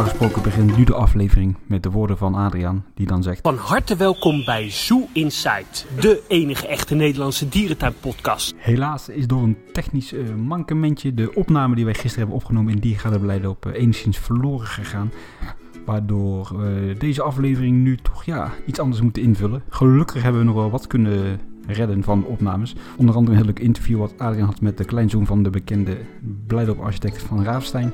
Normaal gesproken begint nu de aflevering met de woorden van Adriaan, die dan zegt... Van harte welkom bij Zoo Insight, de enige echte Nederlandse dierentuinpodcast. Helaas is door een technisch uh, mankementje de opname die wij gisteren hebben opgenomen in Diergaardenbeleid op uh, enigszins verloren gegaan. Waardoor we deze aflevering nu toch ja, iets anders moeten invullen. Gelukkig hebben we nog wel wat kunnen redden van opnames. Onder andere een heel leuk interview wat Adriaan had met de kleinzoon van de bekende Blijdorp-architect van Raafstein.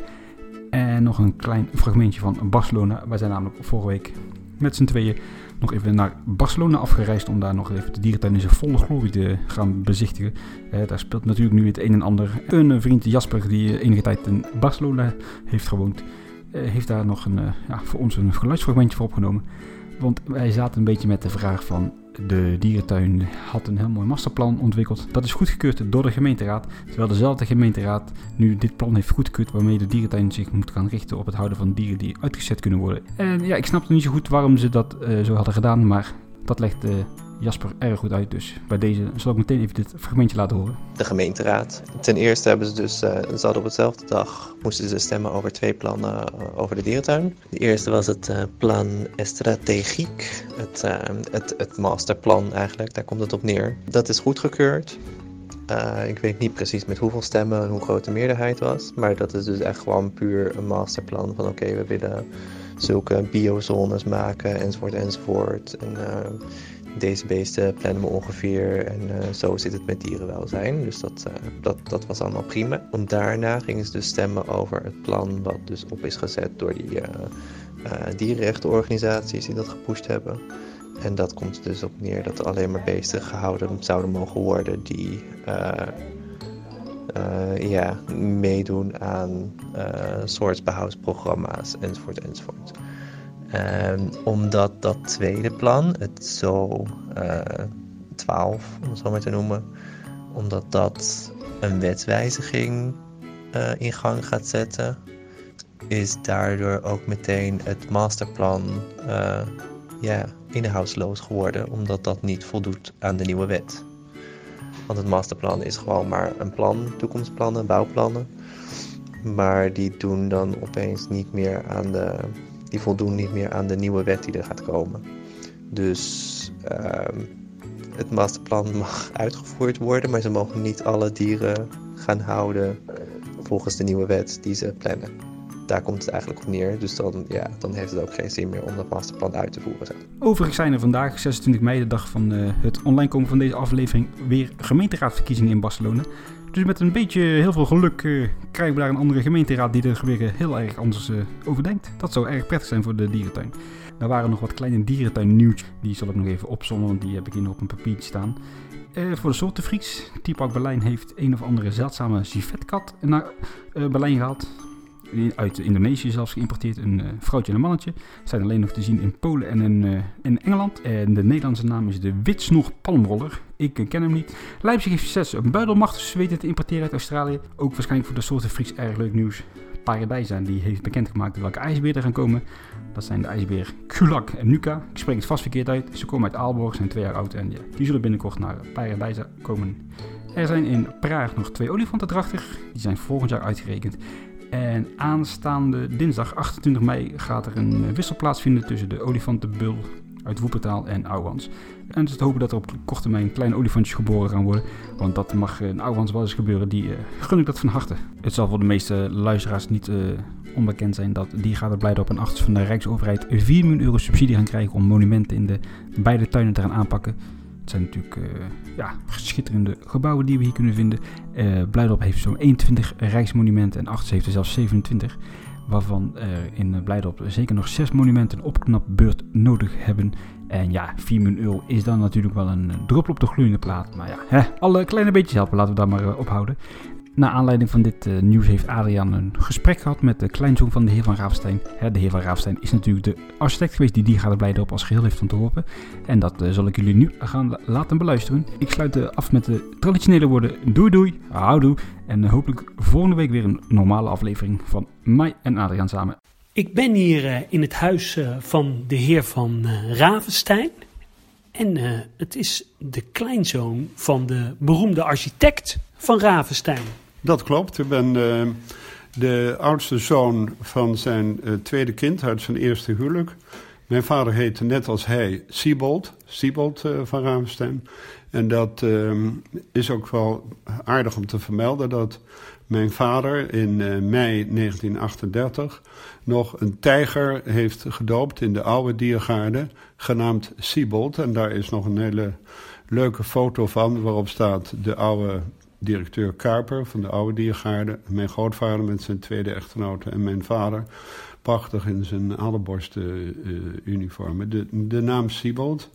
En nog een klein fragmentje van Barcelona. Wij zijn namelijk vorige week met z'n tweeën nog even naar Barcelona afgereisd om daar nog even de dierentuin in zijn volle glorie te gaan bezichtigen. Eh, daar speelt natuurlijk nu het een en ander. Een vriend Jasper die enige tijd in Barcelona heeft gewoond, eh, heeft daar nog een, eh, ja, voor ons een geluidsfragmentje voor opgenomen. Want wij zaten een beetje met de vraag van de dierentuin had een heel mooi masterplan ontwikkeld. Dat is goedgekeurd door de gemeenteraad. Terwijl dezelfde gemeenteraad nu dit plan heeft goedgekeurd waarmee de dierentuin zich moet gaan richten op het houden van dieren die uitgezet kunnen worden. En ja, ik snapte niet zo goed waarom ze dat uh, zo hadden gedaan, maar dat legt uh, Jasper erg goed uit. Dus bij deze zal ik meteen even dit fragmentje laten horen. De gemeenteraad. Ten eerste hebben ze dus, uh, ze hadden op hetzelfde dag, moesten ze stemmen over twee plannen uh, over de dierentuin. De eerste was het uh, plan strategiek, het, het, het masterplan eigenlijk, daar komt het op neer. Dat is goedgekeurd. ik weet niet precies met hoeveel stemmen en hoe groot de meerderheid was, maar dat is dus echt gewoon puur een masterplan van oké, we willen zulke biozones maken enzovoort enzovoort. En, deze beesten plannen we ongeveer en uh, zo zit het met dierenwelzijn. Dus dat, uh, dat, dat was allemaal prima. Want daarna gingen ze dus stemmen over het plan wat dus op is gezet door die uh, dierenrechtenorganisaties die dat gepusht hebben. En dat komt dus op neer dat er alleen maar beesten gehouden zouden mogen worden die ja, meedoen aan soortsbehoudsprogramma's enzovoort enzovoort. Um, omdat dat tweede plan, het zo uh, 12 om het zo maar te noemen, omdat dat een wetswijziging uh, in gang gaat zetten, is daardoor ook meteen het masterplan uh, ja, inhoudsloos geworden, omdat dat niet voldoet aan de nieuwe wet. Want het masterplan is gewoon maar een plan, toekomstplannen, bouwplannen. Maar die doen dan opeens niet meer aan de die voldoen niet meer aan de nieuwe wet die er gaat komen. Dus uh, het masterplan mag uitgevoerd worden, maar ze mogen niet alle dieren gaan houden volgens de nieuwe wet die ze plannen. Daar komt het eigenlijk op neer. Dus dan, ja, dan heeft het ook geen zin meer om dat masterplan uit te voeren. Overigens zijn er vandaag, 26 mei, de dag van uh, het online komen van deze aflevering, weer gemeenteraadverkiezingen in Barcelona. Dus met een beetje heel veel geluk uh, krijgen we daar een andere gemeenteraad die er weer heel erg anders uh, over denkt. Dat zou erg prettig zijn voor de dierentuin. Er waren nog wat kleine dierentuin nieuws. Die zal ik nog even opzommen, want die heb ik hier nog op een papiertje staan. Voor de soortenfrieks. Tierpark Berlijn heeft een of andere zeldzame civetkat naar Berlijn gehaald uit Indonesië zelfs geïmporteerd. Een uh, vrouwtje en een mannetje. Zijn alleen nog te zien in Polen en in, uh, in Engeland. En de Nederlandse naam is de Witsnog palmroller. Ik uh, ken hem niet. Leipzig heeft succes een buidelmacht weten te importeren uit Australië. Ook waarschijnlijk voor de soorten Fries erg leuk nieuws. Paradijsa die heeft bekendgemaakt welke ijsberen er gaan komen. Dat zijn de ijsbeer Kulak en Nuka. Ik spreek het vast verkeerd uit. Ze komen uit Aalborg, zijn twee jaar oud en die zullen binnenkort naar Paradijsa komen. Er zijn in Praag nog twee olifanten drachtig. Die zijn volgend jaar uitgerekend. En aanstaande dinsdag 28 mei gaat er een wissel plaatsvinden tussen de olifantenbul uit Woepertaal en Ouwans. En het is te hopen dat er op korte termijn kleine olifantjes geboren gaan worden. Want dat mag in Ouwans wel eens gebeuren. Die uh, gun ik dat van harte. Het zal voor de meeste luisteraars niet uh, onbekend zijn dat die gaat er blijden op een achtste van de Rijksoverheid 4 miljoen euro subsidie gaan krijgen om monumenten in de beide tuinen te gaan aanpakken. Het zijn natuurlijk uh, ja, schitterende gebouwen die we hier kunnen vinden. Uh, Blijdorp heeft zo'n 21 rijksmonumenten en Achters heeft er zelfs 27. Waarvan er in Blijdorp zeker nog 6 monumenten opknapbeurt nodig hebben. En ja, 4 miljoen euro is dan natuurlijk wel een druppel op de gloeiende plaat. Maar ja, hè, alle kleine beetjes helpen, laten we daar maar ophouden. Na aanleiding van dit uh, nieuws heeft Adriaan een gesprek gehad met de kleinzoon van de heer van Raafstein. Hè, de heer van Raafstein is natuurlijk de architect geweest die die gaat blijden op als geheel heeft ontworpen. En dat uh, zal ik jullie nu gaan laten beluisteren. Ik sluit uh, af met de traditionele woorden doei doei, houdoe. En hopelijk volgende week weer een normale aflevering van mij en Adriaan samen. Ik ben hier in het huis van de heer van Ravenstein. En het is de kleinzoon van de beroemde architect van Ravenstein. Dat klopt. Ik ben uh, de oudste zoon van zijn uh, tweede kind uit zijn eerste huwelijk. Mijn vader heette net als hij Siebold, Siebold uh, van Ravenstein. En dat uh, is ook wel aardig om te vermelden dat mijn vader in mei 1938 nog een tijger heeft gedoopt in de oude diergaarde, genaamd Siebold. En daar is nog een hele leuke foto van waarop staat de oude directeur Kuiper van de oude diergaarde. Mijn grootvader met zijn tweede echtgenote en mijn vader. Prachtig in zijn alleborste uh, uniformen. De, de naam Siebold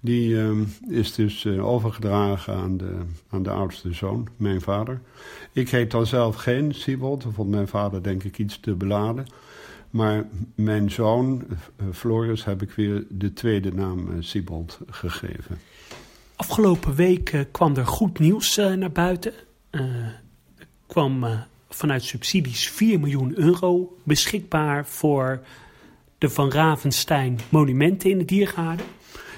die, uh, is dus uh, overgedragen aan de, aan de oudste zoon, mijn vader. Ik heet dan zelf geen Siebold. Dat vond mijn vader denk ik iets te beladen. Maar mijn zoon, Floris, heb ik weer de tweede naam Siebold gegeven. Afgelopen week uh, kwam er goed nieuws uh, naar buiten. Uh, er kwam vanuit subsidies 4 miljoen euro beschikbaar voor de Van Ravenstein monumenten in de diergaarden.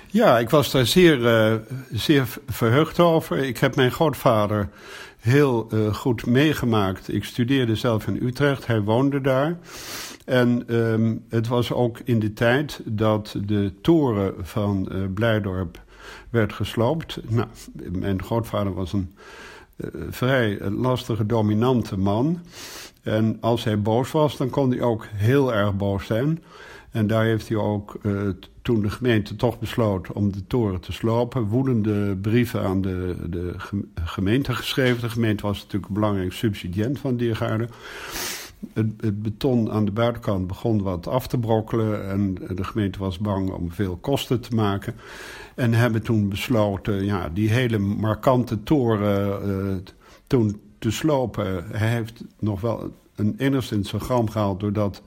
Ja, ik was daar zeer, zeer verheugd over. Ik heb mijn grootvader heel goed meegemaakt. Ik studeerde zelf in Utrecht, hij woonde daar. En um, het was ook in de tijd dat de toren van Blijdorp werd gesloopt. Nou, mijn grootvader was een uh, vrij lastige, dominante man. En als hij boos was, dan kon hij ook heel erg boos zijn. En daar heeft hij ook, uh, toen de gemeente toch besloot om de toren te slopen, woedende brieven aan de, de gemeente geschreven. De gemeente was natuurlijk een belangrijk subsidiënt van Diergaarden. Het, beton aan de buitenkant begon wat af te brokkelen en de gemeente was bang om veel kosten te maken. En hebben toen besloten ja, die hele markante toren uh, toen te slopen. Hij heeft nog wel een enigszins een gram gehaald doordat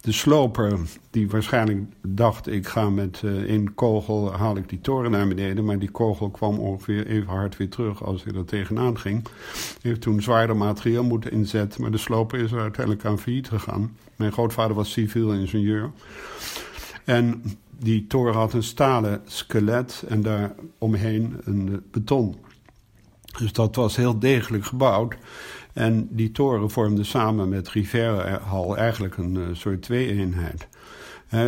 de sloper, die waarschijnlijk dacht ik ga met één kogel haal ik die toren naar beneden, maar die kogel kwam ongeveer even hard weer terug als hij er tegenaan ging. Heeft toen zwaarder materiaal moeten inzetten, maar de sloper is er uiteindelijk aan failliet gegaan. Mijn grootvader was civiel ingenieur. En die toren had een stalen skelet en daar omheen een beton. Dus dat was heel degelijk gebouwd. En die toren vormde samen met Rivera-hal eigenlijk een uh, soort twee-eenheid. Uh,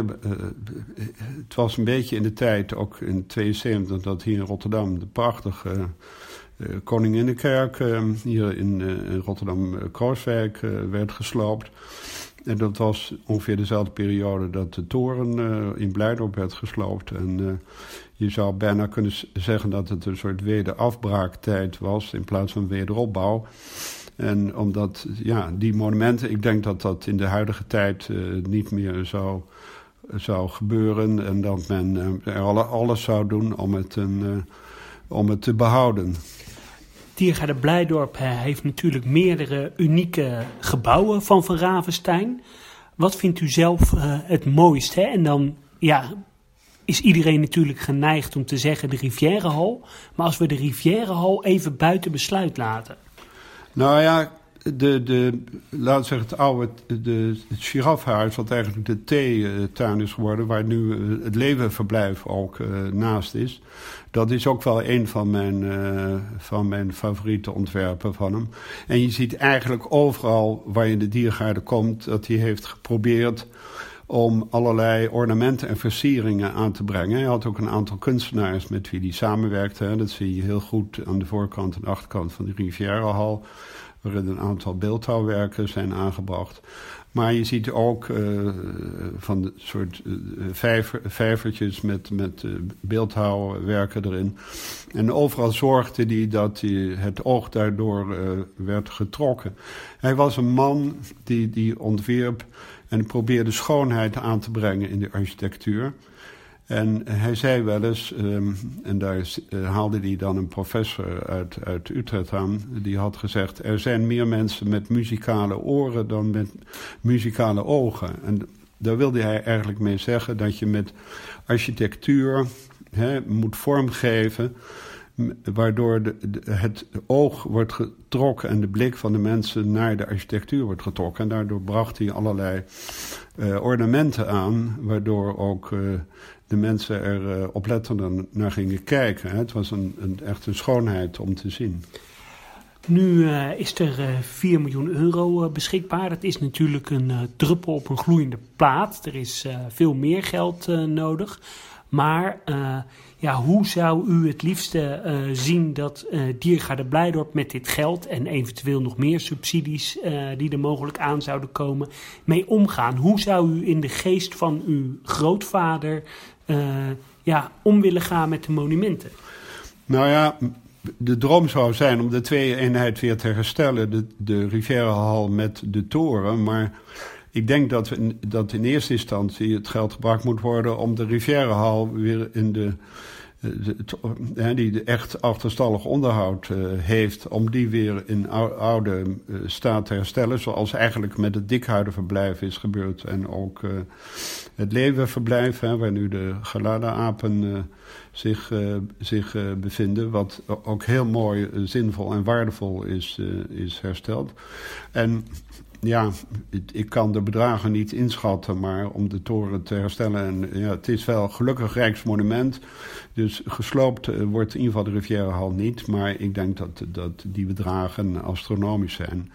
het was een beetje in de tijd, ook in 72, dat hier in Rotterdam de prachtige uh, Koninginnenkerk hier in, in Rotterdam-Krooswijk werd gesloopt. En dat was ongeveer dezelfde periode dat de toren uh, in Blijdorp werd gesloopt. En uh, je zou bijna kunnen zeggen dat het een soort wederafbraaktijd was in plaats van wederopbouw. En omdat, ja, die monumenten, ik denk dat dat in de huidige tijd uh, niet meer zou, zou gebeuren. En dat men er alles zou doen om het, een, om het te behouden. Diergaarde Blijdorp heeft natuurlijk meerdere unieke gebouwen van Van Ravenstein. Wat vindt u zelf het mooist? Hè? En dan ja, is iedereen natuurlijk geneigd om te zeggen de Rivierenhal. Maar als we de Rivierenhal even buiten besluit laten. Nou ja, de, de, laten we zeggen, het oude de, het wat eigenlijk de theetuin is geworden, waar nu het levenverblijf ook uh, naast is. Dat is ook wel een van mijn, uh, van mijn favoriete ontwerpen van hem. En je ziet eigenlijk overal waar je in de diergaarde komt, dat hij heeft geprobeerd om allerlei ornamenten en versieringen aan te brengen. Hij had ook een aantal kunstenaars met wie hij samenwerkte. Dat zie je heel goed aan de voorkant en achterkant van de Rivierenhal waarin een aantal beeldhouwwerken zijn aangebracht. Maar je ziet ook uh, van de soort vijver, vijvertjes met, met uh, beeldhouwwerken erin. En overal zorgde hij dat het oog daardoor werd getrokken. Hij was een man die, die ontwierp en probeerde schoonheid aan te brengen in de architectuur. En hij zei wel eens, um, en daar uh, haalde hij dan een professor uit, uit Utrecht aan, die had gezegd: er zijn meer mensen met muzikale oren dan met muzikale ogen. En daar wilde hij eigenlijk mee zeggen dat je met architectuur moet vormgeven waardoor het oog wordt getrokken en de blik van de mensen naar de architectuur wordt getrokken. En daardoor bracht hij allerlei uh, ornamenten aan, waardoor ook uh, de mensen er uh, oplettender naar gingen kijken. Het was een, een, echt een schoonheid om te zien. Nu uh, is er uh, 4 miljoen euro beschikbaar. Dat is natuurlijk een druppel op een gloeiende plaat. Er is veel meer geld nodig. Maar ja, hoe zou u het liefste zien dat Diergaarde Blijdorp met dit geld en eventueel nog meer subsidies die er mogelijk aan zouden komen, mee omgaan? Hoe zou u in de geest van uw grootvader ja, om willen gaan met de monumenten? Nou ja, de droom zou zijn om de twee-eenheid weer te herstellen. De, de Rivierahal met de toren. Maar ik denk dat, we, dat in eerste instantie het geld gebruikt moet worden... om de Rivierahal weer in de... de, die echt achterstallig onderhoud uh, heeft, om die weer in oude uh, staat te herstellen. Zoals eigenlijk met het dikhuidenverblijf is gebeurd. En ook het leeuwenverblijf, waar nu de gelada-apen zich, zich bevinden. Wat ook heel mooi, zinvol en waardevol is, is hersteld. En ja, ik kan de bedragen niet inschatten, maar om de toren te herstellen. En, ja, het is wel gelukkig Rijksmonument. Dus gesloopt wordt in ieder geval de Rivierenhal niet. Maar ik denk dat, dat die bedragen astronomisch zijn.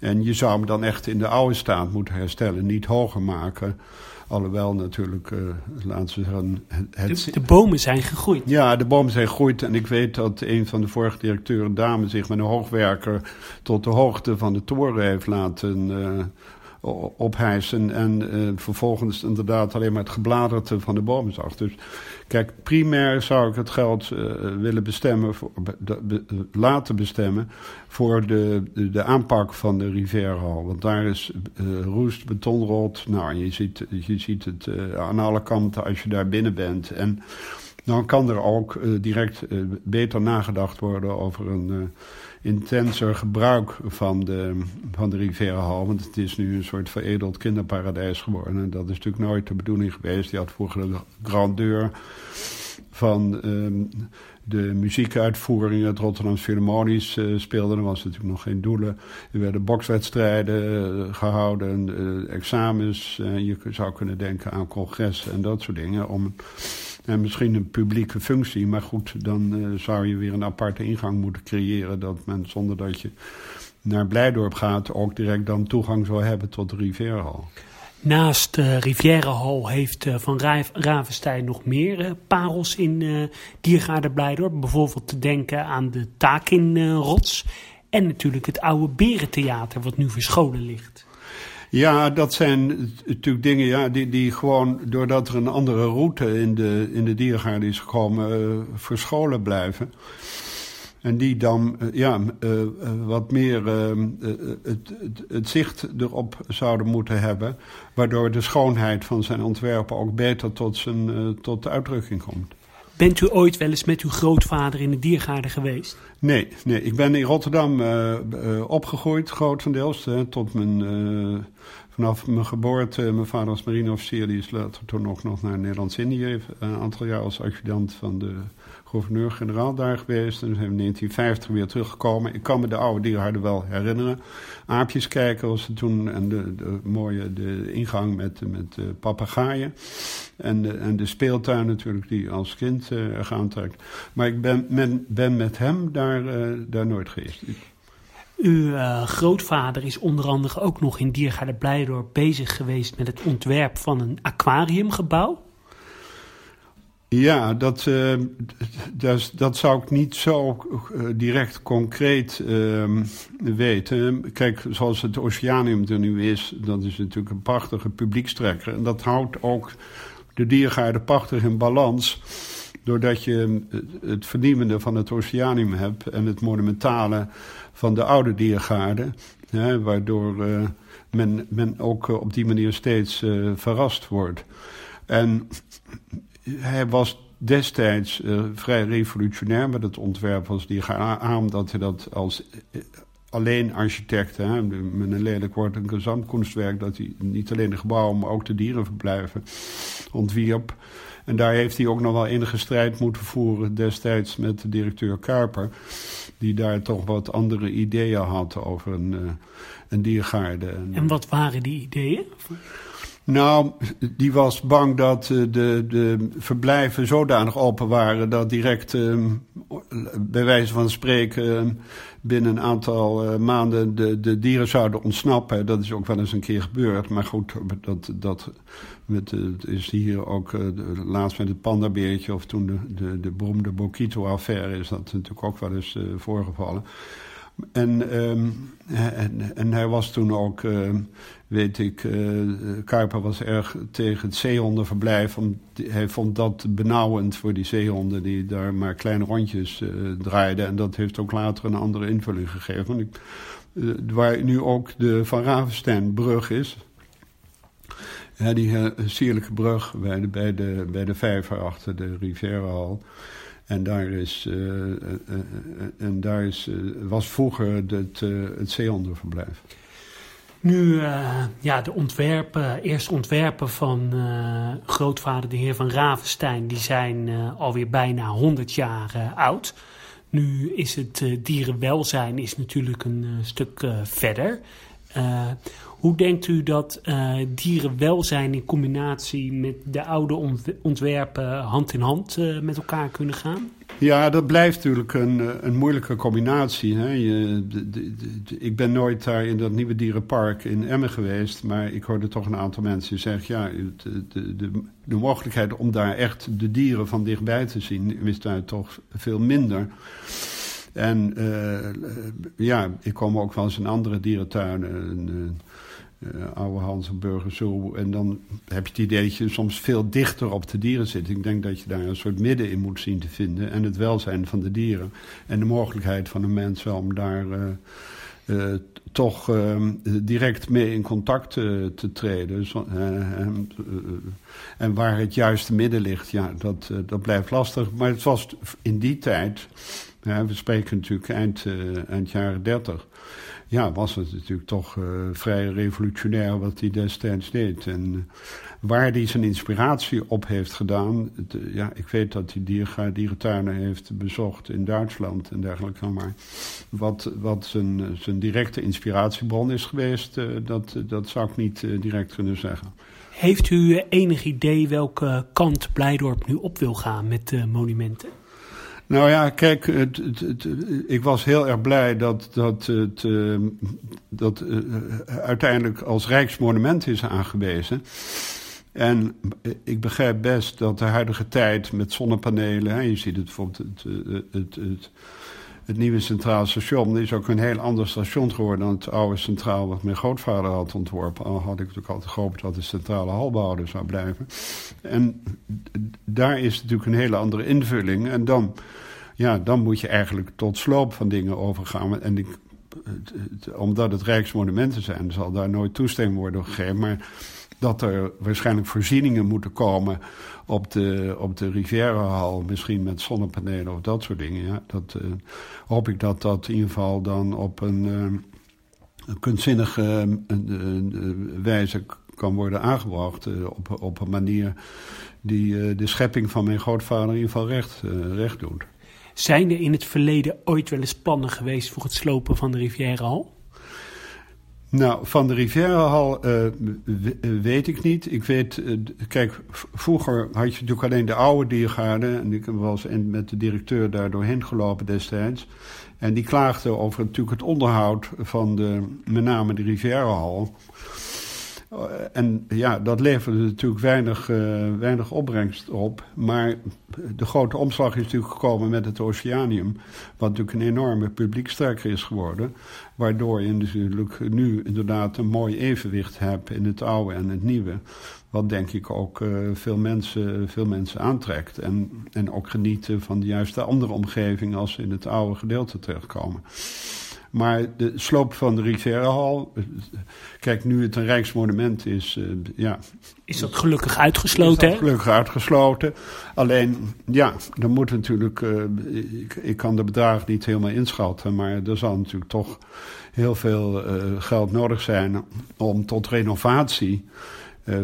En je zou hem dan echt in de oude staat moeten herstellen, niet hoger maken. Alhoewel natuurlijk, uh, laten we zeggen... Het... De, de, bomen zijn gegroeid. Ja, de bomen zijn gegroeid. En ik weet dat een van de vorige directeuren, dame, zich met een hoogwerker tot de hoogte van de toren heeft laten uh, ophijsen. En uh, vervolgens inderdaad alleen maar het gebladerte van de bomen zag. Dus kijk, primair zou ik het geld uh, willen bestemmen, voor, laten bestemmen voor de, de, aanpak van de Rivierhal. Want daar is uh, roest, betonrot. Nou, je ziet, je ziet het aan alle kanten als je daar binnen bent. En dan kan er ook direct beter nagedacht worden over een intenser gebruik van de, van de Rivierahal. Want het is nu een soort veredeld kinderparadijs geworden. En dat is natuurlijk nooit de bedoeling geweest. Die had vroeger de grandeur van um, de muziekuitvoeringen. Het Rotterdam Philharmonisch uh, speelde. Er was natuurlijk nog geen doelen. Er werden bokswedstrijden uh, gehouden, uh, examens. je zou kunnen denken aan congressen en dat soort dingen. Om en misschien een publieke functie. Maar goed, dan uh, zou je weer een aparte ingang moeten creëren. Dat men zonder dat je naar Blijdorp gaat ook direct dan toegang zou hebben tot de Rivierhal. Naast uh, Rivierenhal heeft uh, Van Ravenstein nog meer parels in uh, Diergaarde Blijdorp. Bijvoorbeeld te denken aan de Takin-rots. en natuurlijk het oude Berentheater wat nu verscholen ligt. Ja, dat zijn natuurlijk dingen ja, die, die gewoon doordat er een andere route in de, in de diergaarde is gekomen, uh, verscholen blijven. En die dan uh, ja, uh, wat meer het, het, het, zicht erop zouden moeten hebben. Waardoor de schoonheid van zijn ontwerpen ook beter tot, zijn, tot de uitdrukking komt. Bent u ooit wel eens met uw grootvader in de diergaarde geweest? Nee, nee. ik ben in Rotterdam uh, opgegroeid, grotendeels. Tot mijn, vanaf mijn geboorte. Mijn vader was marineofficier, die is later toen ook nog naar Nederlands-Indië. Een aantal jaar als adjudant van de gouverneur-generaal daar geweest. En zijn in 1950 weer teruggekomen. Ik kan me de oude diergaarde wel herinneren. Aapjes kijken was het toen. En de, de mooie de ingang met, met papegaaien. En de, en de speeltuin natuurlijk, die als kind uh. Maar ik ben, men, ben met hem daar, daar nooit geweest. Uw uh, grootvader is onder andere ook nog in Diergaarde Blijdorp bezig geweest met het ontwerp van een aquariumgebouw. Ja, dat, uh, dat, dat, zou ik niet zo uh, direct concreet uh, weten. Kijk, zoals het Oceanium er nu is, dat is natuurlijk een prachtige publiekstrekker. En dat houdt ook de diergaarde prachtig in balans. Doordat je het vernieuwende van het Oceanium hebt en het monumentale van de oude diergaarde. Hè, waardoor men, men ook op die manier steeds verrast wordt. En hij was destijds vrij revolutionair met het ontwerp als die aan dat hij dat als alleen architect, hè, met een lelijk woord, een gezamtkunstwerk, dat hij niet alleen de gebouwen, maar ook de dierenverblijven ontwierp. En daar heeft hij ook nog wel enige strijd moeten voeren destijds met de directeur Kuiper, die daar toch wat andere ideeën had over een, uh, een diergaarde. En wat waren die ideeën? Nou, die was bang dat uh, de, de verblijven zodanig open waren dat direct, uh, bij wijze van spreken, binnen een aantal uh, maanden de, de dieren zouden ontsnappen. Dat is ook wel eens een keer gebeurd. Maar goed, dat, dat met, is hier ook laatst met het pandabeertje of toen de, de, de beroemde Bokito-affaire is dat natuurlijk ook wel eens voorgevallen. En, um, en, en, hij was toen ook, weet ik, uh, Kuiper was erg tegen het zeehondenverblijf. Om, hij vond dat benauwend voor die zeehonden die daar maar kleine rondjes draaiden. En dat heeft ook later een andere invulling gegeven. Waar nu ook de Van Ravensteinbrug is. Die sierlijke brug bij de, bij, de, bij de vijver achter de Rivierahal. En daar, is, uh, uh, en daar is, was vroeger het, het zeehondenverblijf. Nu, ja, de ontwerpen, eerste ontwerpen van grootvader de heer van Ravenstein, die zijn alweer bijna 100 jaar oud. Nu is het dierenwelzijn is natuurlijk een stuk verder. Hoe denkt u dat uh, dierenwelzijn in combinatie met de oude ontwerpen hand in hand uh, met elkaar kunnen gaan? Ja, dat blijft natuurlijk een, eh, een moeilijke combinatie. Hè? Je, de, ik ben nooit daar in dat nieuwe dierenpark in Emmen geweest, maar ik hoorde toch een aantal mensen zeggen: ja, de, de, mogelijkheid om daar echt de dieren van dichtbij te zien, is daar toch veel minder. En uh, ja, ik kom ook wel eens in andere dierentuinen uh, oude Hansenburger zo. En dan heb je het idee dat je soms veel dichter op de dieren zit. Ik denk dat je daar een soort midden in moet zien te vinden. En het welzijn van de dieren. En de mogelijkheid van een mens om daar uh, toch ehm, direct mee in contact te treden. Zo, en waar het juiste midden ligt, ja, dat, dat blijft lastig. Maar het was in die tijd... we spreken natuurlijk eind, eind jaren dertig ja, was het natuurlijk toch uh, vrij revolutionair wat hij destijds deed. En uh, waar hij zijn inspiratie op heeft gedaan. Uh, ja, ik weet dat hij dier, dierentuinen heeft bezocht in Duitsland en dergelijke. Maar wat, wat zijn, zijn directe inspiratiebron is geweest, dat, dat zou ik niet direct kunnen zeggen. Heeft u enig idee welke kant Blijdorp nu op wil gaan met monumenten? Nou ja, kijk, het, het, ik was heel erg blij dat dat, het, uh, dat uh, uiteindelijk als Rijksmonument is aangewezen. En ik begrijp best dat de huidige tijd met zonnepanelen, hè, je ziet het bijvoorbeeld het, het, nieuwe Centraal Station, is ook een heel ander station geworden dan het oude Centraal wat mijn grootvader had ontworpen. Al had ik natuurlijk altijd gehoopt dat de centrale halbouder zou blijven. En daar is natuurlijk een hele andere invulling. En dan ja, dan moet je eigenlijk tot sloop van dingen overgaan. En ik, omdat het Rijksmonumenten zijn, zal daar nooit toestemming worden gegeven. Maar dat er waarschijnlijk voorzieningen moeten komen op de, op de Rivierahal, misschien met zonnepanelen of dat soort dingen. Ja, dat uh, hoop ik dat dat in ieder geval dan op een, uh, een kunstzinnige wijze kan worden aangebracht. op, op een manier die de schepping van mijn grootvader in ieder geval recht, recht doet. Zijn er in het verleden ooit wel eens plannen geweest voor het slopen van de Rivierenhal? Nou, van de Rivierenhal uh, weet ik niet. Ik weet, uh, kijk, vroeger had je natuurlijk alleen de oude diergaarden. En ik was met de directeur daar doorheen gelopen destijds. En die klaagde over natuurlijk het onderhoud van de, met name de Rivierenhal. Eh, en ja, dat leverde natuurlijk weinig, uh, weinig opbrengst op. Maar de grote omslag is natuurlijk gekomen met het Oceanium. Wat natuurlijk een enorme publieksterker is geworden. Waardoor je natuurlijk nu inderdaad een mooi evenwicht hebt in het oude en het nieuwe. Wat denk ik ook uh, veel, mensen, veel mensen aantrekt. En, en ook genieten van de juiste andere omgeving als ze in het oude gedeelte terechtkomen. Maar de sloop van de Rivierahal, kijk, nu het een rijksmonument is, uh, ja... Is dat gelukkig uitgesloten, is gelukkig uitgesloten. Alleen, ja, dan moet natuurlijk... Uh, ik, ik, kan de bedragen niet helemaal inschatten, maar er zal natuurlijk toch heel veel uh, geld nodig zijn om tot renovatie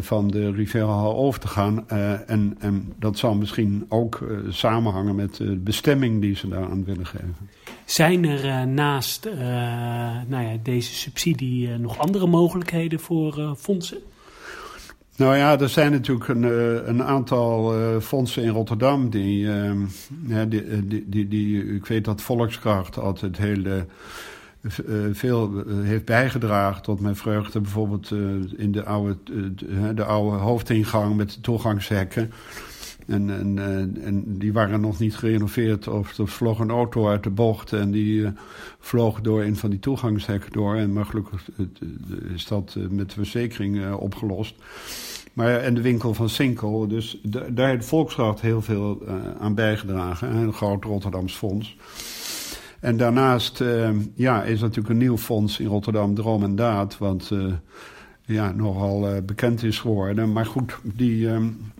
van de Rivierahal over te gaan. En, en, dat zal misschien ook samenhangen met de bestemming die ze daaraan willen geven. Zijn er naast nou ja, deze subsidie nog andere mogelijkheden voor fondsen? Nou ja, er zijn natuurlijk een, eh, een aantal fondsen in Rotterdam die, ja, die, die, die, Ik weet dat Volkskracht altijd heel veel heeft bijgedragen tot mijn vreugde. Bijvoorbeeld in de oude, de oude hoofdingang met de toegangshekken. En, en, en die waren nog niet gerenoveerd. Of er vloog een auto uit de bocht en die vloog door een van die toegangshekken door. En maar gelukkig is dat met de verzekering opgelost. Maar, en de winkel van Sinkel. Dus daar heeft Volksraad heel veel aan bijgedragen. Een groot Rotterdams fonds. En daarnaast ja, is natuurlijk een nieuw fonds in Rotterdam, Droom en Daad. Uh, ja, nogal bekend is geworden. Maar goed, die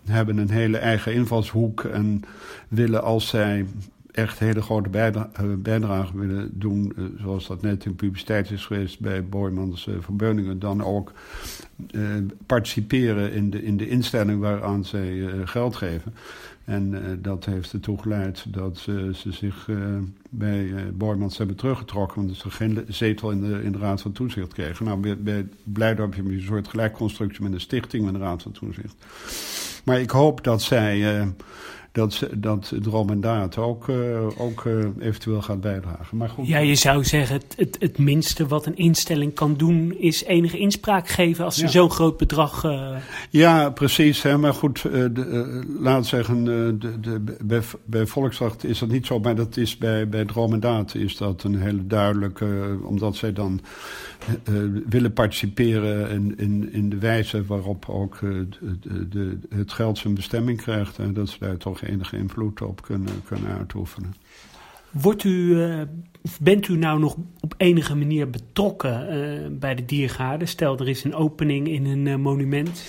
hebben een hele eigen invalshoek. En willen als zij echt hele grote bijdrage willen doen, zoals dat net in publiciteit is geweest bij Boymans van Beuningen, dan ook participeren in de, in de instelling waaraan zij geld geven. En uh, dat heeft ertoe geleid dat ze zich bij Boymans hebben teruggetrokken. Want ze geen zetel in de, in de Raad van Toezicht kregen. Nou, bij, bij Blijdorp heb je een soort gelijkconstructie met een stichting met de Raad van Toezicht. Maar ik hoop dat zij dat, dat Droom en Daad ook, uh, ook uh, eventueel gaat bijdragen. Maar goed. Ja, je zou zeggen, het, het, het, minste wat een instelling kan doen... is enige inspraak geven als ze ja. zo'n groot bedrag... Uh... Ja, precies. Hè, maar goed, de, laat zeggen, de, de, bij, bij Volkswacht is dat niet zo... maar dat is bij, bij Droom en Daad is dat een hele duidelijke... omdat zij dan willen participeren in, in, in de wijze waarop ook de, de, het geld zijn bestemming krijgt. En dat ze daar enige invloed op kunnen, kunnen uitoefenen. Wordt u, uh, bent u nou nog op enige manier betrokken uh, bij de diergaarden? Stel, er is een opening in een uh, monument.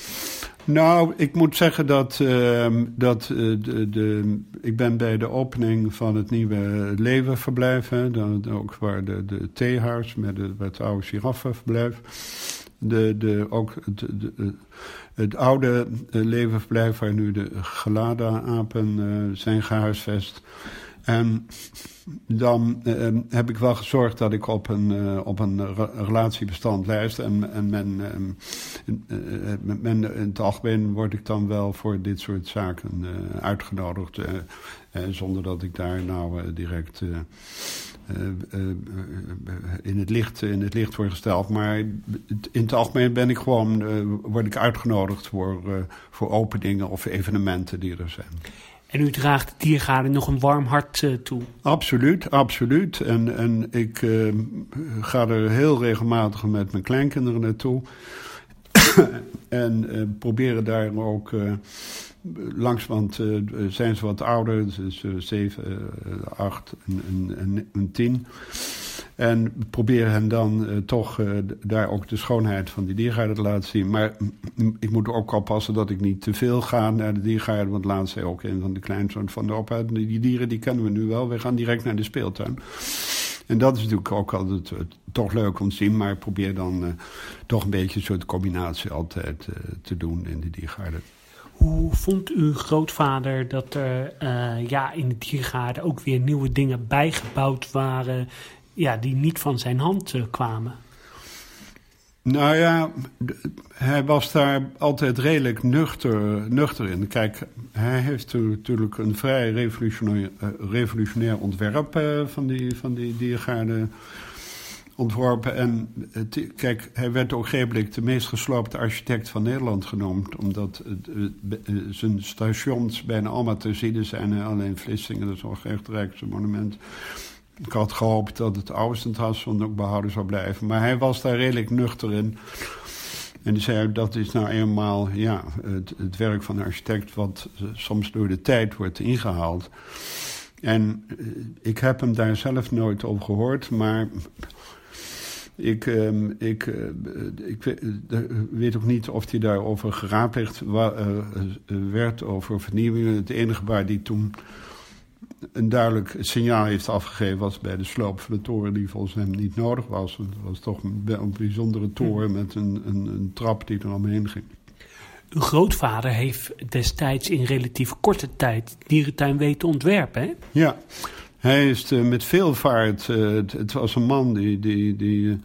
Nou, ik moet zeggen dat, ehm, dat de, de, ik ben bij de opening van het nieuwe levenverblijf, hè, dan, ook waar de, de theehuis met, met het oude giraffenverblijf, de, de, ook de, de, het oude levenverblijf waar nu de Gelada-apen uh, zijn gehuisvest. En dan heb ik wel gezorgd dat ik op een, op een re relatiebestand lijst. En, en men, men, in het algemeen word ik dan wel voor dit soort zaken uitgenodigd. zonder dat ik daar nou direct in, het licht, in het licht word gesteld. Maar in het algemeen ben ik gewoon, word ik uitgenodigd voor, voor openingen of evenementen die er zijn. En u draagt de diergaarden nog een warm hart toe? Absoluut, absoluut. En, en ik uh, ga er heel regelmatig met mijn kleinkinderen naartoe. en uh, proberen daar ook langs, want zijn ze wat ouder, dus zeven, acht en, en, en tien. En proberen hen dan toch daar ook de schoonheid van die diergaarden te laten zien. Maar ik moet ook oppassen dat ik niet te veel ga naar de diergaarden. Want laatst zei ook een van de kleinzoon van de opa... die dieren die kennen we nu wel, we gaan direct naar de speeltuin. En dat is natuurlijk ook altijd toch leuk om te zien. Maar probeer dan toch een beetje een soort combinatie altijd te doen in de diergaarden. Hoe vond uw grootvader dat er ja, in de diergaarden ook weer nieuwe dingen bijgebouwd waren ja, die niet van zijn hand uh, kwamen. Nou ja, hij was daar altijd redelijk nuchter, nuchter in. Kijk, hij heeft natuurlijk een vrij revolutionair, revolutionair ontwerp van, die, van die diergaarden ontworpen. En het, kijk, hij werd ook de meest gesloopte architect van Nederland genoemd. Omdat zijn stations bijna allemaal te zien zijn. Alleen Vlissingen, dat is nog echt het rijkste monument. Ik had gehoopt dat het Austentasson ook behouden zou blijven. Maar hij was daar redelijk nuchter in. En die zei, dat is nou eenmaal ja, het, werk van een architect... wat soms door de tijd wordt ingehaald. En eh, ik heb hem daar zelf nooit over gehoord, maar... Ik, uh, ik, uh, ik weet ook niet of hij daarover geraadpleegd werd, over vernieuwingen. Het enige waar die toen een duidelijk signaal heeft afgegeven was bij de sloop van de toren die volgens hem niet nodig was. Het was toch een, een bijzondere toren hm. met een, een, een, trap die er omheen ging. Uw grootvader heeft destijds in relatief korte tijd dierentuin weten ontwerpen, hè? Ja, hij is uh, met veel vaart. Uh, het, was een man die, die, die, uh,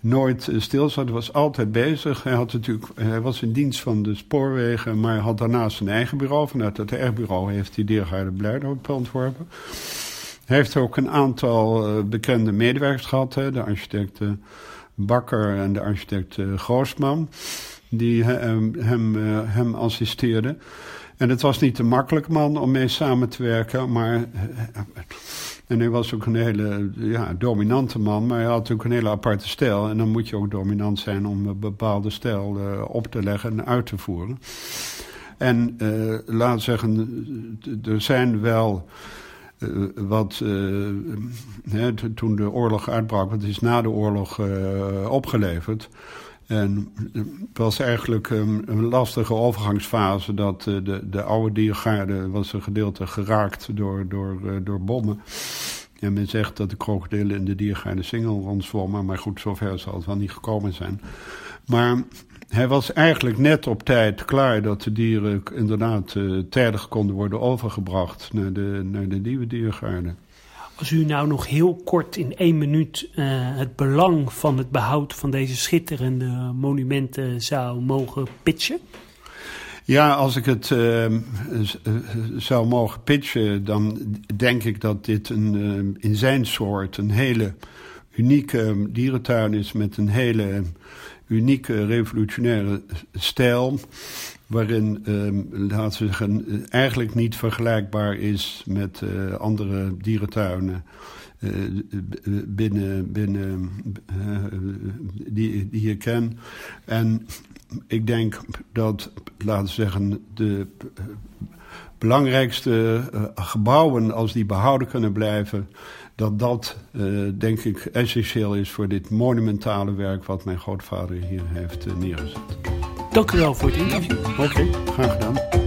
nooit stil zat, was altijd bezig. Hij, had natuurlijk, hij was in dienst van de spoorwegen, maar had daarnaast zijn eigen bureau. Vanuit het R-bureau heeft hij Diergaarde Blijdorp ontworpen. Hij heeft ook een aantal bekende medewerkers gehad, de architect Bakker en de architect Groosman, die hem, hem, hem assisteerden. En het was niet een makkelijk man om mee samen te werken, maar en hij was ook een hele ja, dominante man, maar hij had ook een hele aparte stijl. En dan moet je ook dominant zijn om een bepaalde stijl uh, op te leggen en uit te voeren. En uh, laat zeggen, er zijn wel wat, hè, toen de oorlog uitbrak, want het is na de oorlog opgeleverd. En het was eigenlijk een, lastige overgangsfase dat uh, de, de oude diergaarde was een gedeelte geraakt door, door, uh, door bommen. En men zegt dat de krokodillen in de diergaarde single rondzwommen, maar goed, zover zal het wel niet gekomen zijn. Maar hij was eigenlijk net op tijd klaar dat de dieren inderdaad uh, tijdig konden worden overgebracht naar de, naar de nieuwe diergaarde. Als u nou nog heel kort in één minuut uh, het belang van het behoud van deze schitterende monumenten zou mogen pitchen? Ja, als ik het uh, zou mogen pitchen, dan denk ik dat dit een, in zijn soort een hele unieke dierentuin is met een hele unieke revolutionaire stijl waarin, uh, laten we zeggen, eigenlijk niet vergelijkbaar is met uh, andere dierentuinen uh, binnen, binnen die, die je ken. En ik denk dat, laten we zeggen, de belangrijkste gebouwen, als die behouden kunnen blijven, dat dat, denk ik, essentieel is voor dit monumentale werk wat mijn grootvader hier heeft neergezet. Dank u wel voor het interview. Oké, okay, graag gedaan.